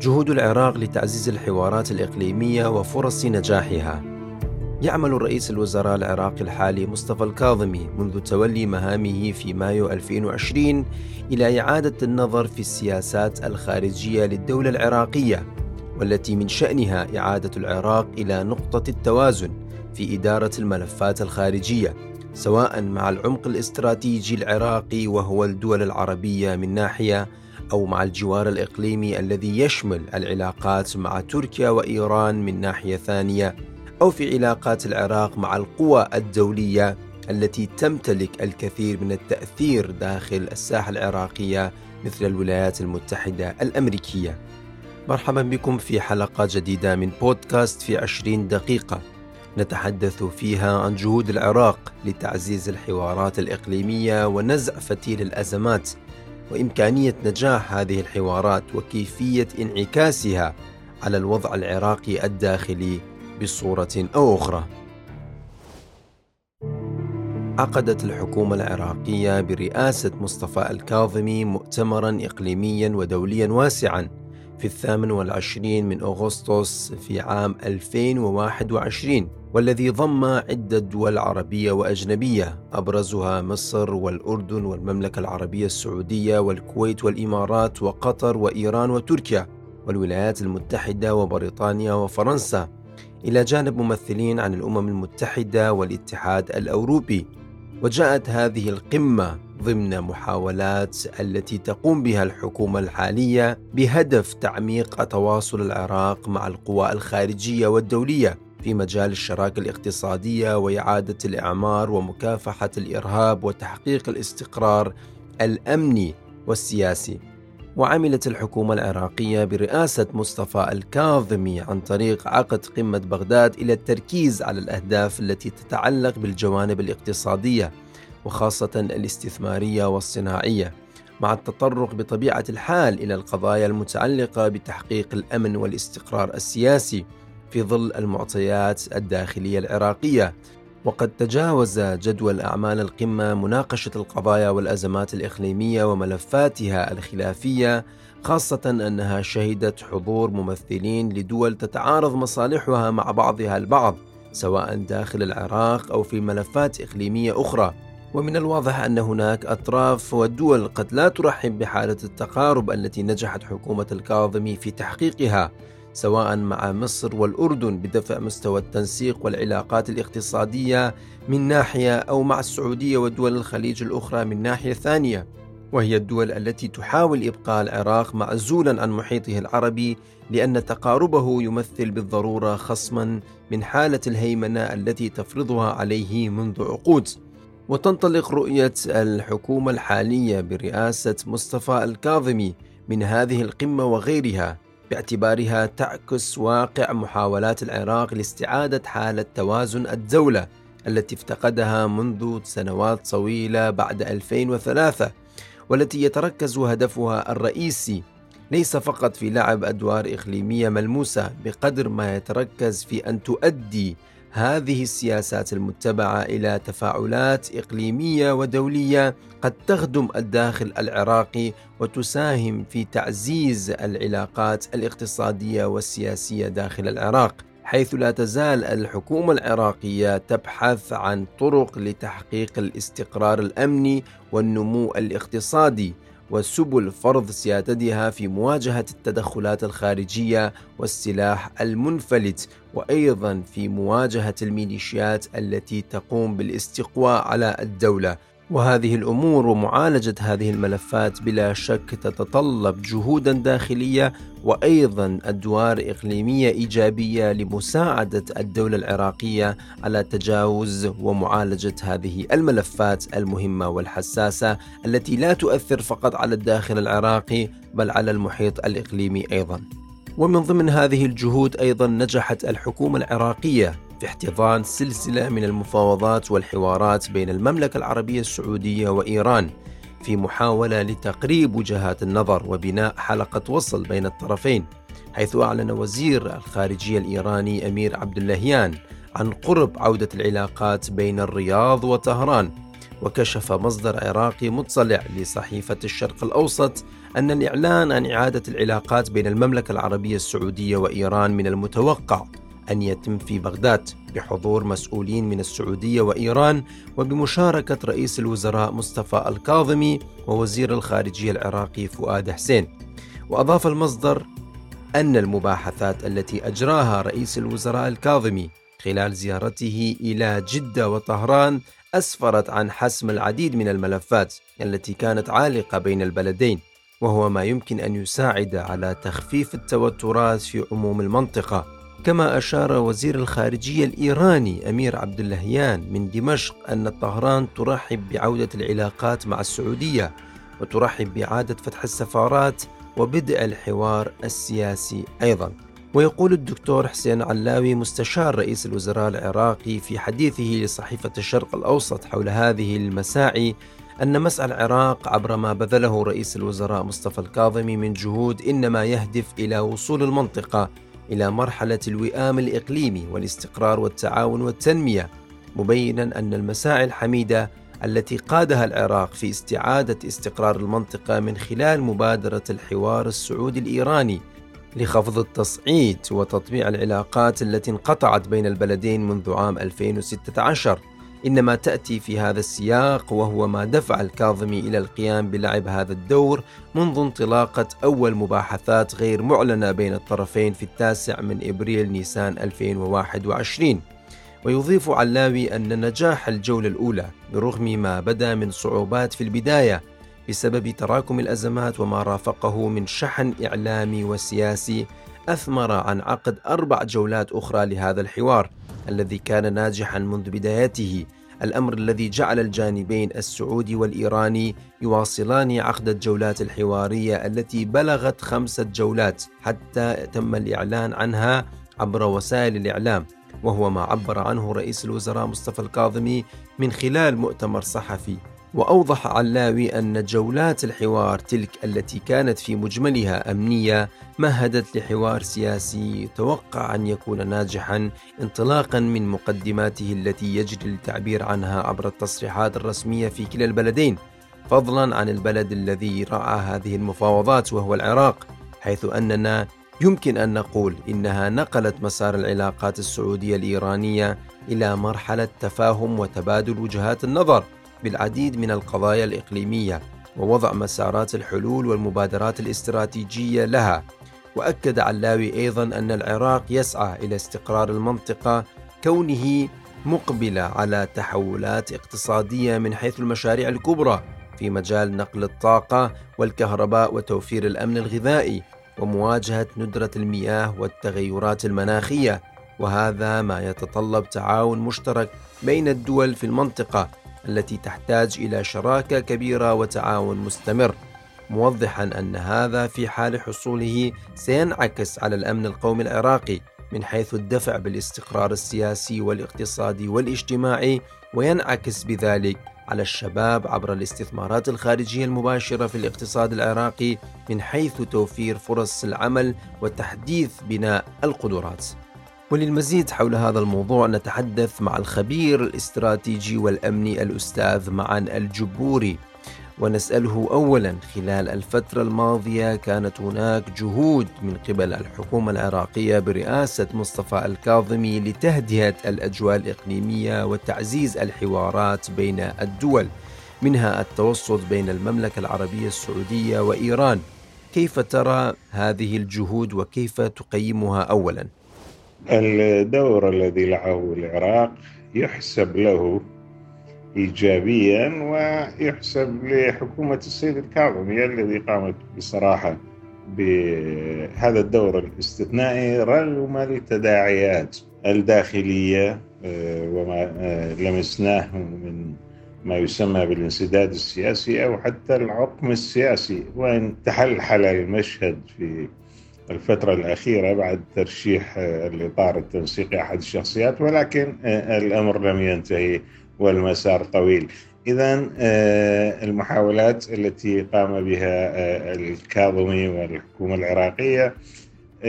جهود العراق لتعزيز الحوارات الإقليمية وفرص نجاحها. يعمل رئيس الوزراء العراقي الحالي مصطفى الكاظمي منذ تولي مهامه في مايو 2020 إلى إعادة النظر في السياسات الخارجية للدولة العراقية والتي من شأنها إعادة العراق إلى نقطة التوازن في إدارة الملفات الخارجية سواء مع العمق الاستراتيجي العراقي وهو الدول العربية من ناحية أو مع الجوار الإقليمي الذي يشمل العلاقات مع تركيا وإيران من ناحية ثانية أو في علاقات العراق مع القوى الدولية التي تمتلك الكثير من التأثير داخل الساحة العراقية مثل الولايات المتحدة الأمريكية. مرحبا بكم في حلقة جديدة من بودكاست في عشرين دقيقة. نتحدث فيها عن جهود العراق لتعزيز الحوارات الإقليمية ونزع فتيل الأزمات وإمكانية نجاح هذه الحوارات وكيفية انعكاسها على الوضع العراقي الداخلي بصورة أو أخرى. عقدت الحكومة العراقية برئاسة مصطفى الكاظمي مؤتمرا إقليميا ودوليا واسعا في الثامن والعشرين من أغسطس في عام 2021 والذي ضم عدة دول عربية وأجنبية أبرزها مصر والأردن والمملكة العربية السعودية والكويت والإمارات وقطر وإيران وتركيا والولايات المتحدة وبريطانيا وفرنسا إلى جانب ممثلين عن الأمم المتحدة والاتحاد الأوروبي. وجاءت هذه القمة ضمن محاولات التي تقوم بها الحكومة الحالية بهدف تعميق تواصل العراق مع القوى الخارجية والدولية في مجال الشراكة الاقتصادية وإعادة الإعمار ومكافحة الإرهاب وتحقيق الاستقرار الأمني والسياسي. وعملت الحكومة العراقية برئاسة مصطفى الكاظمي عن طريق عقد قمة بغداد إلى التركيز على الأهداف التي تتعلق بالجوانب الاقتصادية وخاصة الاستثمارية والصناعية مع التطرق بطبيعة الحال إلى القضايا المتعلقة بتحقيق الأمن والاستقرار السياسي في ظل المعطيات الداخلية العراقية. وقد تجاوز جدول أعمال القمة مناقشة القضايا والأزمات الإقليمية وملفاتها الخلافية خاصة أنها شهدت حضور ممثلين لدول تتعارض مصالحها مع بعضها البعض سواء داخل العراق أو في ملفات إقليمية أخرى. ومن الواضح أن هناك أطراف ودول قد لا ترحب بحالة التقارب التي نجحت حكومة الكاظمي في تحقيقها. سواء مع مصر والأردن بدفع مستوى التنسيق والعلاقات الاقتصادية من ناحية أو مع السعودية ودول الخليج الأخرى من ناحية ثانية وهي الدول التي تحاول إبقاء العراق معزولا عن محيطه العربي لأن تقاربه يمثل بالضرورة خصما من حالة الهيمنة التي تفرضها عليه منذ عقود. وتنطلق رؤية الحكومة الحالية برئاسة مصطفى الكاظمي من هذه القمة وغيرها باعتبارها تعكس واقع محاولات العراق لاستعادة حالة توازن الدولة التي افتقدها منذ سنوات طويلة بعد 2003 والتي يتركز هدفها الرئيسي ليس فقط في لعب أدوار إقليمية ملموسة بقدر ما يتركز في أن تؤدي هذه السياسات المتبعة إلى تفاعلات إقليمية ودولية قد تخدم الداخل العراقي وتساهم في تعزيز العلاقات الاقتصادية والسياسية داخل العراق حيث لا تزال الحكومة العراقية تبحث عن طرق لتحقيق الاستقرار الأمني والنمو الاقتصادي. وسبل فرض سيادتها في مواجهة التدخلات الخارجية والسلاح المنفلت وأيضا في مواجهة الميليشيات التي تقوم بالاستقواء على الدولة. وهذه الأمور ومعالجة هذه الملفات بلا شك تتطلب جهودا داخلية وأيضا أدوار إقليمية إيجابية لمساعدة الدولة العراقية على تجاوز ومعالجة هذه الملفات المهمة والحساسة التي لا تؤثر فقط على الداخل العراقي بل على المحيط الإقليمي أيضا. ومن ضمن هذه الجهود أيضا نجحت الحكومة العراقية في احتضان سلسلة من المفاوضات والحوارات بين المملكة العربية السعودية وإيران في محاولة لتقريب وجهات النظر وبناء حلقة وصل بين الطرفين حيث أعلن وزير الخارجية الإيراني أمير عبد اللهيان عن قرب عودة العلاقات بين الرياض وطهران وكشف مصدر عراقي مطلع لصحيفة الشرق الأوسط أن الإعلان عن إعادة العلاقات بين المملكة العربية السعودية وإيران من المتوقع. أن يتم في بغداد بحضور مسؤولين من السعودية وإيران وبمشاركة رئيس الوزراء مصطفى الكاظمي ووزير الخارجية العراقي فؤاد حسين. وأضاف المصدر أن المباحثات التي أجراها رئيس الوزراء الكاظمي خلال زيارته إلى جدة وطهران أسفرت عن حسم العديد من الملفات التي كانت عالقة بين البلدين وهو ما يمكن أن يساعد على تخفيف التوترات في عموم المنطقة. كما أشار وزير الخارجية الإيراني أمير عبد اللهيان من دمشق أن طهران ترحب بعودة العلاقات مع السعودية وترحب بإعادة فتح السفارات وبدء الحوار السياسي أيضا. ويقول الدكتور حسين علاوي مستشار رئيس الوزراء العراقي في حديثه لصحيفة الشرق الأوسط حول هذه المساعي أن مسعى العراق عبر ما بذله رئيس الوزراء مصطفى الكاظمي من جهود إنما يهدف إلى وصول المنطقة إلى مرحلة الوئام الإقليمي والاستقرار والتعاون والتنمية مبينا أن المساعي الحميدة التي قادها العراق في استعادة استقرار المنطقة من خلال مبادرة الحوار السعودي الإيراني لخفض التصعيد وتطبيع العلاقات التي انقطعت بين البلدين منذ عام 2016 إنما تأتي في هذا السياق وهو ما دفع الكاظمي إلى القيام بلعب هذا الدور منذ انطلاقة أول مباحثات غير معلنة بين الطرفين في التاسع من إبريل نيسان 2021 ويضيف علاوي أن نجاح الجولة الأولى برغم ما بدا من صعوبات في البداية بسبب تراكم الأزمات وما رافقه من شحن إعلامي وسياسي أثمر عن عقد أربع جولات أخرى لهذا الحوار. الذي كان ناجحا منذ بدايته الأمر الذي جعل الجانبين السعودي والإيراني يواصلان عقد الجولات الحوارية التي بلغت خمسة جولات حتى تم الإعلان عنها عبر وسائل الإعلام وهو ما عبر عنه رئيس الوزراء مصطفى الكاظمي من خلال مؤتمر صحفي. وأوضح علاوي أن جولات الحوار تلك التي كانت في مجملها أمنية مهدت لحوار سياسي يتوقع أن يكون ناجحا انطلاقا من مقدماته التي يجري التعبير عنها عبر التصريحات الرسمية في كلا البلدين فضلا عن البلد الذي رعى هذه المفاوضات وهو العراق حيث أننا يمكن أن نقول إنها نقلت مسار العلاقات السعودية الإيرانية إلى مرحلة تفاهم وتبادل وجهات النظر. بالعديد من القضايا الإقليمية ووضع مسارات الحلول والمبادرات الاستراتيجية لها. وأكد علاوي أيضا أن العراق يسعى إلى استقرار المنطقة كونه مقبلة على تحولات اقتصادية من حيث المشاريع الكبرى في مجال نقل الطاقة والكهرباء وتوفير الأمن الغذائي ومواجهة ندرة المياه والتغيرات المناخية. وهذا ما يتطلب تعاون مشترك بين الدول في المنطقة التي تحتاج إلى شراكة كبيرة وتعاون مستمر. موضحا أن هذا في حال حصوله سينعكس على الأمن القومي العراقي من حيث الدفع بالاستقرار السياسي والاقتصادي والاجتماعي وينعكس بذلك على الشباب عبر الاستثمارات الخارجية المباشرة في الاقتصاد العراقي من حيث توفير فرص العمل وتحديث بناء القدرات. وللمزيد حول هذا الموضوع نتحدث مع الخبير الاستراتيجي والأمني الأستاذ معن الجبوري. ونسأله اولا خلال الفترة الماضية كانت هناك جهود من قبل الحكومة العراقية برئاسة مصطفى الكاظمي لتهدئة الأجواء الإقليمية وتعزيز الحوارات بين الدول منها التوسط بين المملكة العربية السعودية وإيران. كيف ترى هذه الجهود وكيف تقيمها اولا؟ الدور الذي لعبه العراق يحسب له ايجابيا ويحسب لحكومة السيد الكاظمي الذي قامت بصراحة بهذا الدور الاستثنائي رغم التداعيات الداخلية آه، وما آه، لمسناه من ما يسمى بالانسداد السياسي أو حتى العقم السياسي وإن تحلحل المشهد في الفترة الأخيرة بعد ترشيح آه، الإطار التنسيقي أحد الشخصيات ولكن آه، الأمر لم ينتهي والمسار طويل. إذا آه، المحاولات التي قام بها الكاظمي والحكومة العراقية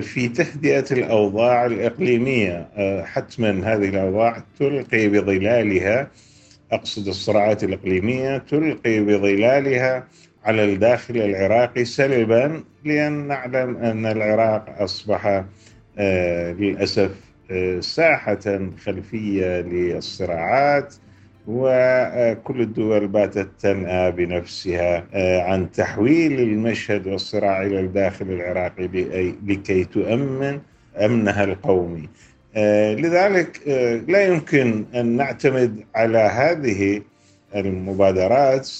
في تهدئة الأوضاع الإقليمية حتما هذه الأوضاع تلقي بظلالها أقصد الصراعات الإقليمية تلقي بظلالها على الداخل العراقي سلبا لأن نعلم أن العراق أصبح آه، للأسف آه، ساحة خلفية للصراعات وكل الدول باتت تنأى بنفسها آه، عن تحويل المشهد والصراع إلى الداخل العراقي لكي تؤمن أمنها القومي. لذلك لا يمكن أن نعتمد على هذه المبادرات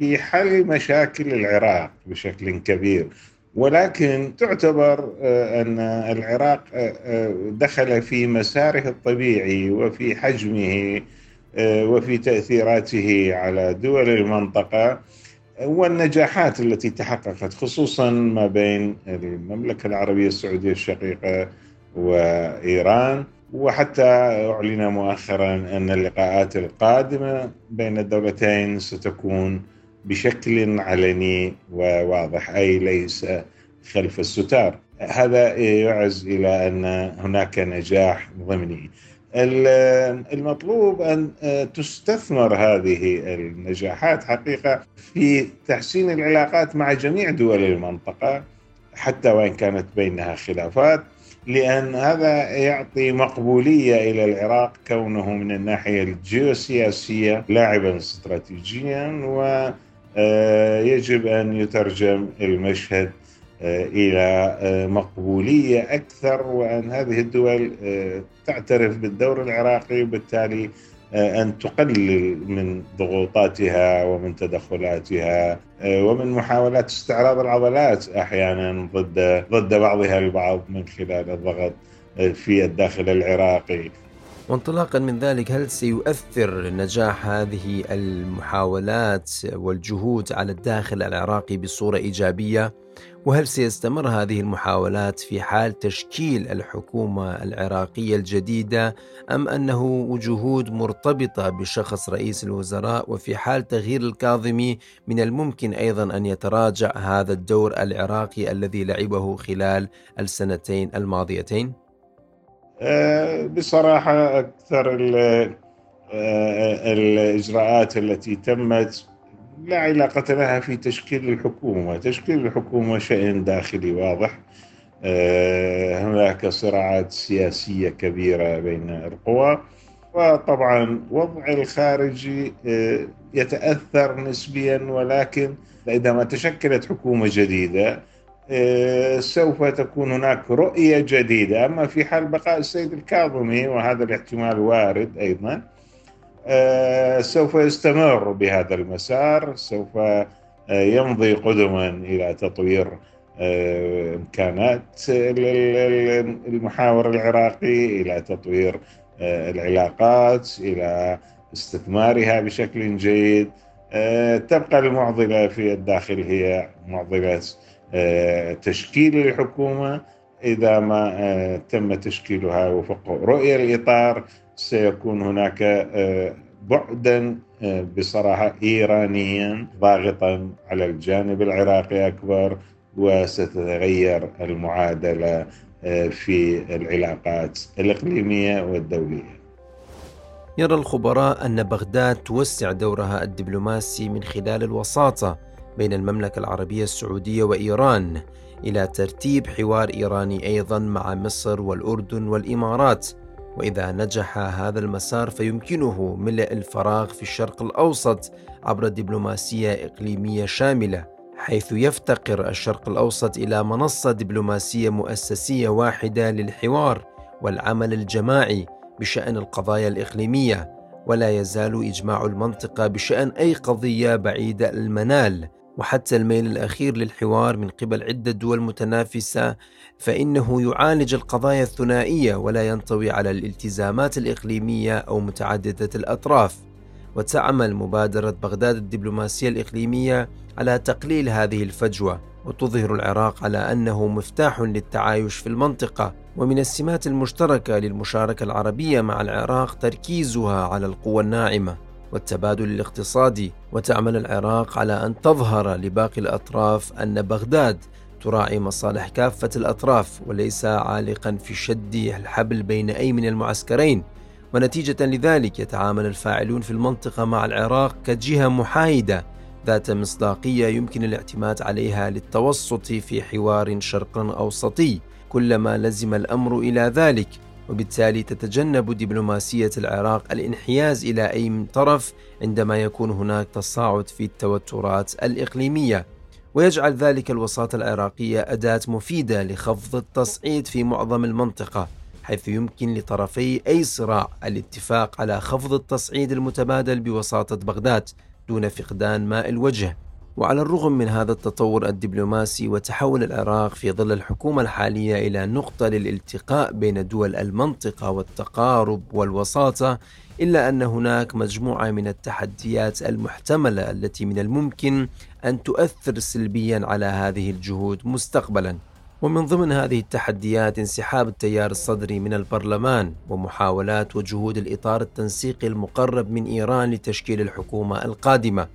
بحل مشاكل العراق بشكل كبير. ولكن تعتبر آه، أن العراق آه، آه، دخل في مساره الطبيعي وفي حجمه وفي تأثيراته على دول المنطقة والنجاحات التي تحققت خصوصا ما بين المملكة العربية السعودية الشقيقة وإيران. وحتى أعلن مؤخرا أن اللقاءات القادمة بين الدولتين ستكون بشكل علني وواضح أي ليس خلف الستار. هذا يعز إلى أن هناك نجاح ضمني. المطلوب أن تستثمر هذه النجاحات حقيقة في تحسين العلاقات مع جميع دول المنطقة حتى وإن كانت بينها خلافات لأن هذا يعطي مقبولية إلى العراق كونه من الناحية الجيوسياسية لاعبا استراتيجيا ويجب أن يترجم المشهد آه، إلى آه، مقبولية أكثر وأن هذه الدول آه، تعترف بالدور العراقي وبالتالي آه، أن تقلل من ضغوطاتها ومن تدخلاتها آه، ومن محاولات استعراض العضلات أحيانا ضد ضد بعضها البعض من خلال الضغط آه، في الداخل العراقي. وانطلاقا من ذلك هل سيؤثر نجاح هذه المحاولات والجهود على الداخل العراقي بصورة إيجابية وهل سيستمر هذه المحاولات في حال تشكيل الحكومة العراقية الجديدة أم أنه جهود مرتبطة بشخص رئيس الوزراء وفي حال تغيير الكاظمي من الممكن أيضا أن يتراجع هذا الدور العراقي الذي لعبه خلال السنتين الماضيتين؟ أه، بصراحة أكثر أه، الإجراءات التي تمت لا علاقة لها في تشكيل الحكومة. تشكيل الحكومة شيء داخلي واضح. آه، هناك صراعات سياسية كبيرة بين القوى. وطبعا وضع الخارجي آه، يتأثر نسبيا ولكن إذا ما تشكلت حكومة جديدة آه، سوف تكون هناك رؤية جديدة. أما في حال بقاء السيد الكاظمي وهذا الاحتمال وارد أيضا آه، سوف يستمر بهذا المسار. سوف آه، يمضي قدما إلى تطوير آه، إمكانات المحاور العراقي إلى تطوير العلاقات إلى استثمارها بشكل جيد. تبقى المعضلة في الداخل هي معضلة تشكيل الحكومة إذا ما تم تشكيلها وفق رؤية الإطار سيكون هناك آه، بعدا آه، بصراحة ايرانيا ضاغطا على الجانب العراقي أكبر وستتغير المعادلة آه، في العلاقات الإقليمية والدولية. يرى الخبراء أن بغداد توسع دورها الدبلوماسي من خلال الوساطة بين المملكة العربية السعودية وإيران إلى ترتيب حوار إيراني أيضا مع مصر والأردن والإمارات. وإذا نجح هذا المسار فيمكنه ملء الفراغ في الشرق الأوسط عبر دبلوماسية إقليمية شاملة حيث يفتقر الشرق الأوسط إلى منصة دبلوماسية مؤسسية واحدة للحوار والعمل الجماعي بشأن القضايا الإقليمية. ولا يزال إجماع المنطقة بشأن أي قضية بعيدة المنال. وحتى الميل الأخير للحوار من قبل عدة دول متنافسة فإنه يعالج القضايا الثنائية ولا ينطوي على الالتزامات الإقليمية أو متعددة الأطراف. وتعمل مبادرة بغداد الدبلوماسية الإقليمية على تقليل هذه الفجوة وتظهر العراق على أنه مفتاح للتعايش في المنطقة. ومن السمات المشتركة للمشاركة العربية مع العراق تركيزها على القوى الناعمة. والتبادل الاقتصادي وتعمل العراق على أن تظهر لباقي الأطراف أن بغداد تراعي مصالح كافة الأطراف وليس عالقا في شد الحبل بين أي من المعسكرين. ونتيجة لذلك يتعامل الفاعلون في المنطقة مع العراق كجهة محايدة ذات مصداقية يمكن الاعتماد عليها للتوسط في حوار شرق أوسطي. كلما لزم الأمر إلى ذلك وبالتالي تتجنب دبلوماسية العراق الانحياز إلى أي طرف عندما يكون هناك تصاعد في التوترات الإقليمية. ويجعل ذلك الوساطة العراقية أداة مفيدة لخفض التصعيد في معظم المنطقة حيث يمكن لطرفي أي صراع الاتفاق على خفض التصعيد المتبادل بوساطة بغداد دون فقدان ماء الوجه. وعلى الرغم من هذا التطور الدبلوماسي وتحول العراق في ظل الحكومة الحالية إلى نقطة للالتقاء بين دول المنطقة والتقارب والوساطة إلا أن هناك مجموعة من التحديات المحتملة التي من الممكن أن تؤثر سلبيا على هذه الجهود مستقبلا. ومن ضمن هذه التحديات انسحاب التيار الصدري من البرلمان ومحاولات وجهود الإطار التنسيقي المقرب من إيران لتشكيل الحكومة القادمة.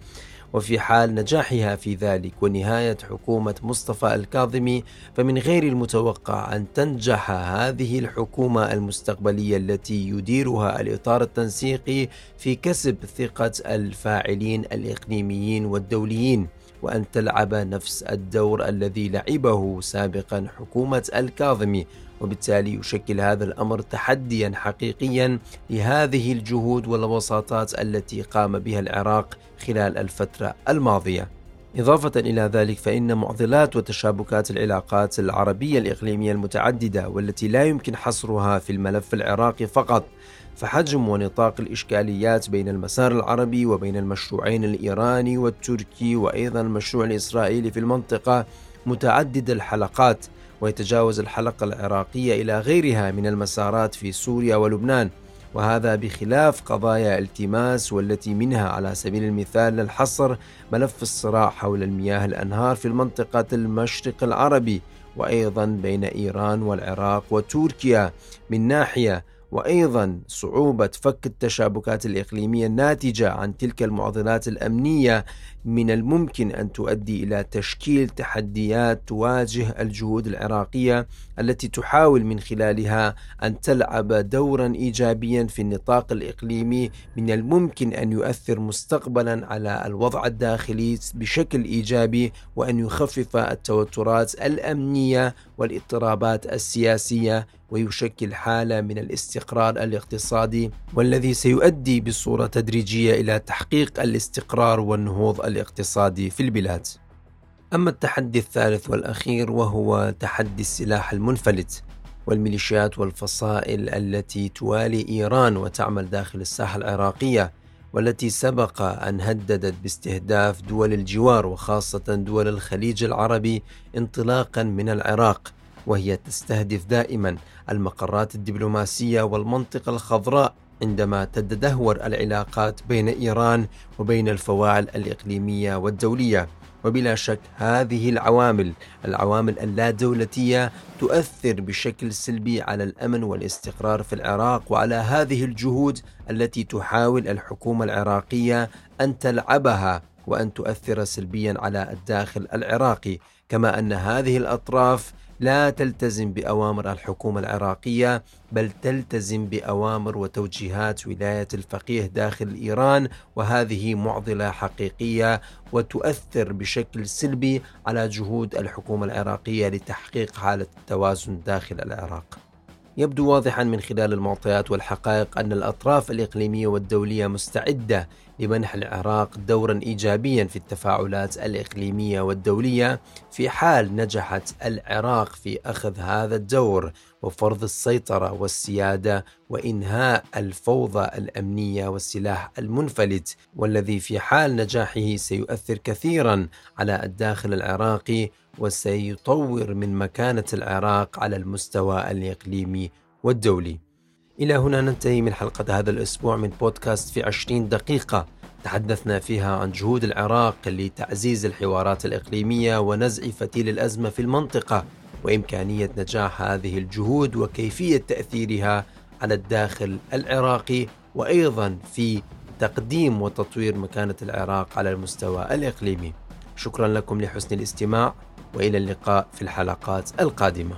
وفي حال نجاحها في ذلك ونهاية حكومة مصطفى الكاظمي فمن غير المتوقع أن تنجح هذه الحكومة المستقبلية التي يديرها الإطار التنسيقي في كسب ثقة الفاعلين الإقليميين والدوليين وأن تلعب نفس الدور الذي لعبه سابقا حكومة الكاظمي. وبالتالي يشكل هذا الأمر تحديا حقيقيا لهذه الجهود والوساطات التي قام بها العراق خلال الفترة الماضية. إضافة إلى ذلك فإن معضلات وتشابكات العلاقات العربية الإقليمية المتعددة والتي لا يمكن حصرها في الملف العراقي فقط فحجم ونطاق الإشكاليات بين المسار العربي وبين المشروعين الإيراني والتركي وأيضا المشروع الإسرائيلي في المنطقة متعدد الحلقات. ويتجاوز الحلقة العراقية إلى غيرها من المسارات في سوريا ولبنان وهذا بخلاف قضايا التماس والتي منها على سبيل المثال للحصر ملف الصراع حول المياه الأنهار في المنطقة المشرق العربي وأيضا بين إيران والعراق وتركيا من ناحية وأيضا صعوبة فك التشابكات الإقليمية الناتجة عن تلك المعضلات الأمنية من الممكن أن تؤدي إلى تشكيل تحديات تواجه الجهود العراقية التي تحاول من خلالها أن تلعب دورا إيجابيا في النطاق الإقليمي من الممكن أن يؤثر مستقبلا على الوضع الداخلي بشكل إيجابي وأن يخفف التوترات الأمنية والاضطرابات السياسية ويشكل حالة من الاستقرار الاقتصادي والذي سيؤدي بصورة تدريجية إلى تحقيق الاستقرار والنهوض الاقتصادي في البلاد. أما التحدي الثالث والأخير وهو تحدي السلاح المنفلت والميليشيات والفصائل التي توالي إيران وتعمل داخل الساحة العراقية والتي سبق أن هددت باستهداف دول الجوار وخاصة دول الخليج العربي انطلاقا من العراق وهي تستهدف دائما المقرات الدبلوماسية والمنطقة الخضراء عندما تتدهور العلاقات بين إيران وبين الفواعل الإقليمية والدولية. وبلا شك هذه العوامل العوامل اللا دولتيه تؤثر بشكل سلبي على الأمن والاستقرار في العراق وعلى هذه الجهود التي تحاول الحكومة العراقية أن تلعبها وأن تؤثر سلبيا على الداخل العراقي. كما أن هذه الأطراف لا تلتزم بأوامر الحكومة العراقية بل تلتزم بأوامر وتوجيهات ولاية الفقيه داخل إيران وهذه معضلة حقيقية وتؤثر بشكل سلبي على جهود الحكومة العراقية لتحقيق حالة التوازن داخل العراق. يبدو واضحا من خلال المعطيات والحقائق أن الأطراف الإقليمية والدولية مستعدة لمنح العراق دورا ايجابيا في التفاعلات الإقليمية والدولية في حال نجحت العراق في أخذ هذا الدور وفرض السيطرة والسيادة وإنهاء الفوضى الأمنية والسلاح المنفلت والذي في حال نجاحه سيؤثر كثيرا على الداخل العراقي وسيطور من مكانة العراق على المستوى الإقليمي والدولي. إلى هنا ننتهي من حلقة هذا الأسبوع من بودكاست في 20 دقيقة. تحدثنا فيها عن جهود العراق لتعزيز الحوارات الإقليمية ونزع فتيل الأزمة في المنطقة وإمكانية نجاح هذه الجهود وكيفية تأثيرها على الداخل العراقي وأيضا في تقديم وتطوير مكانة العراق على المستوى الإقليمي. شكرا لكم لحسن الاستماع. وإلى اللقاء في الحلقات القادمة.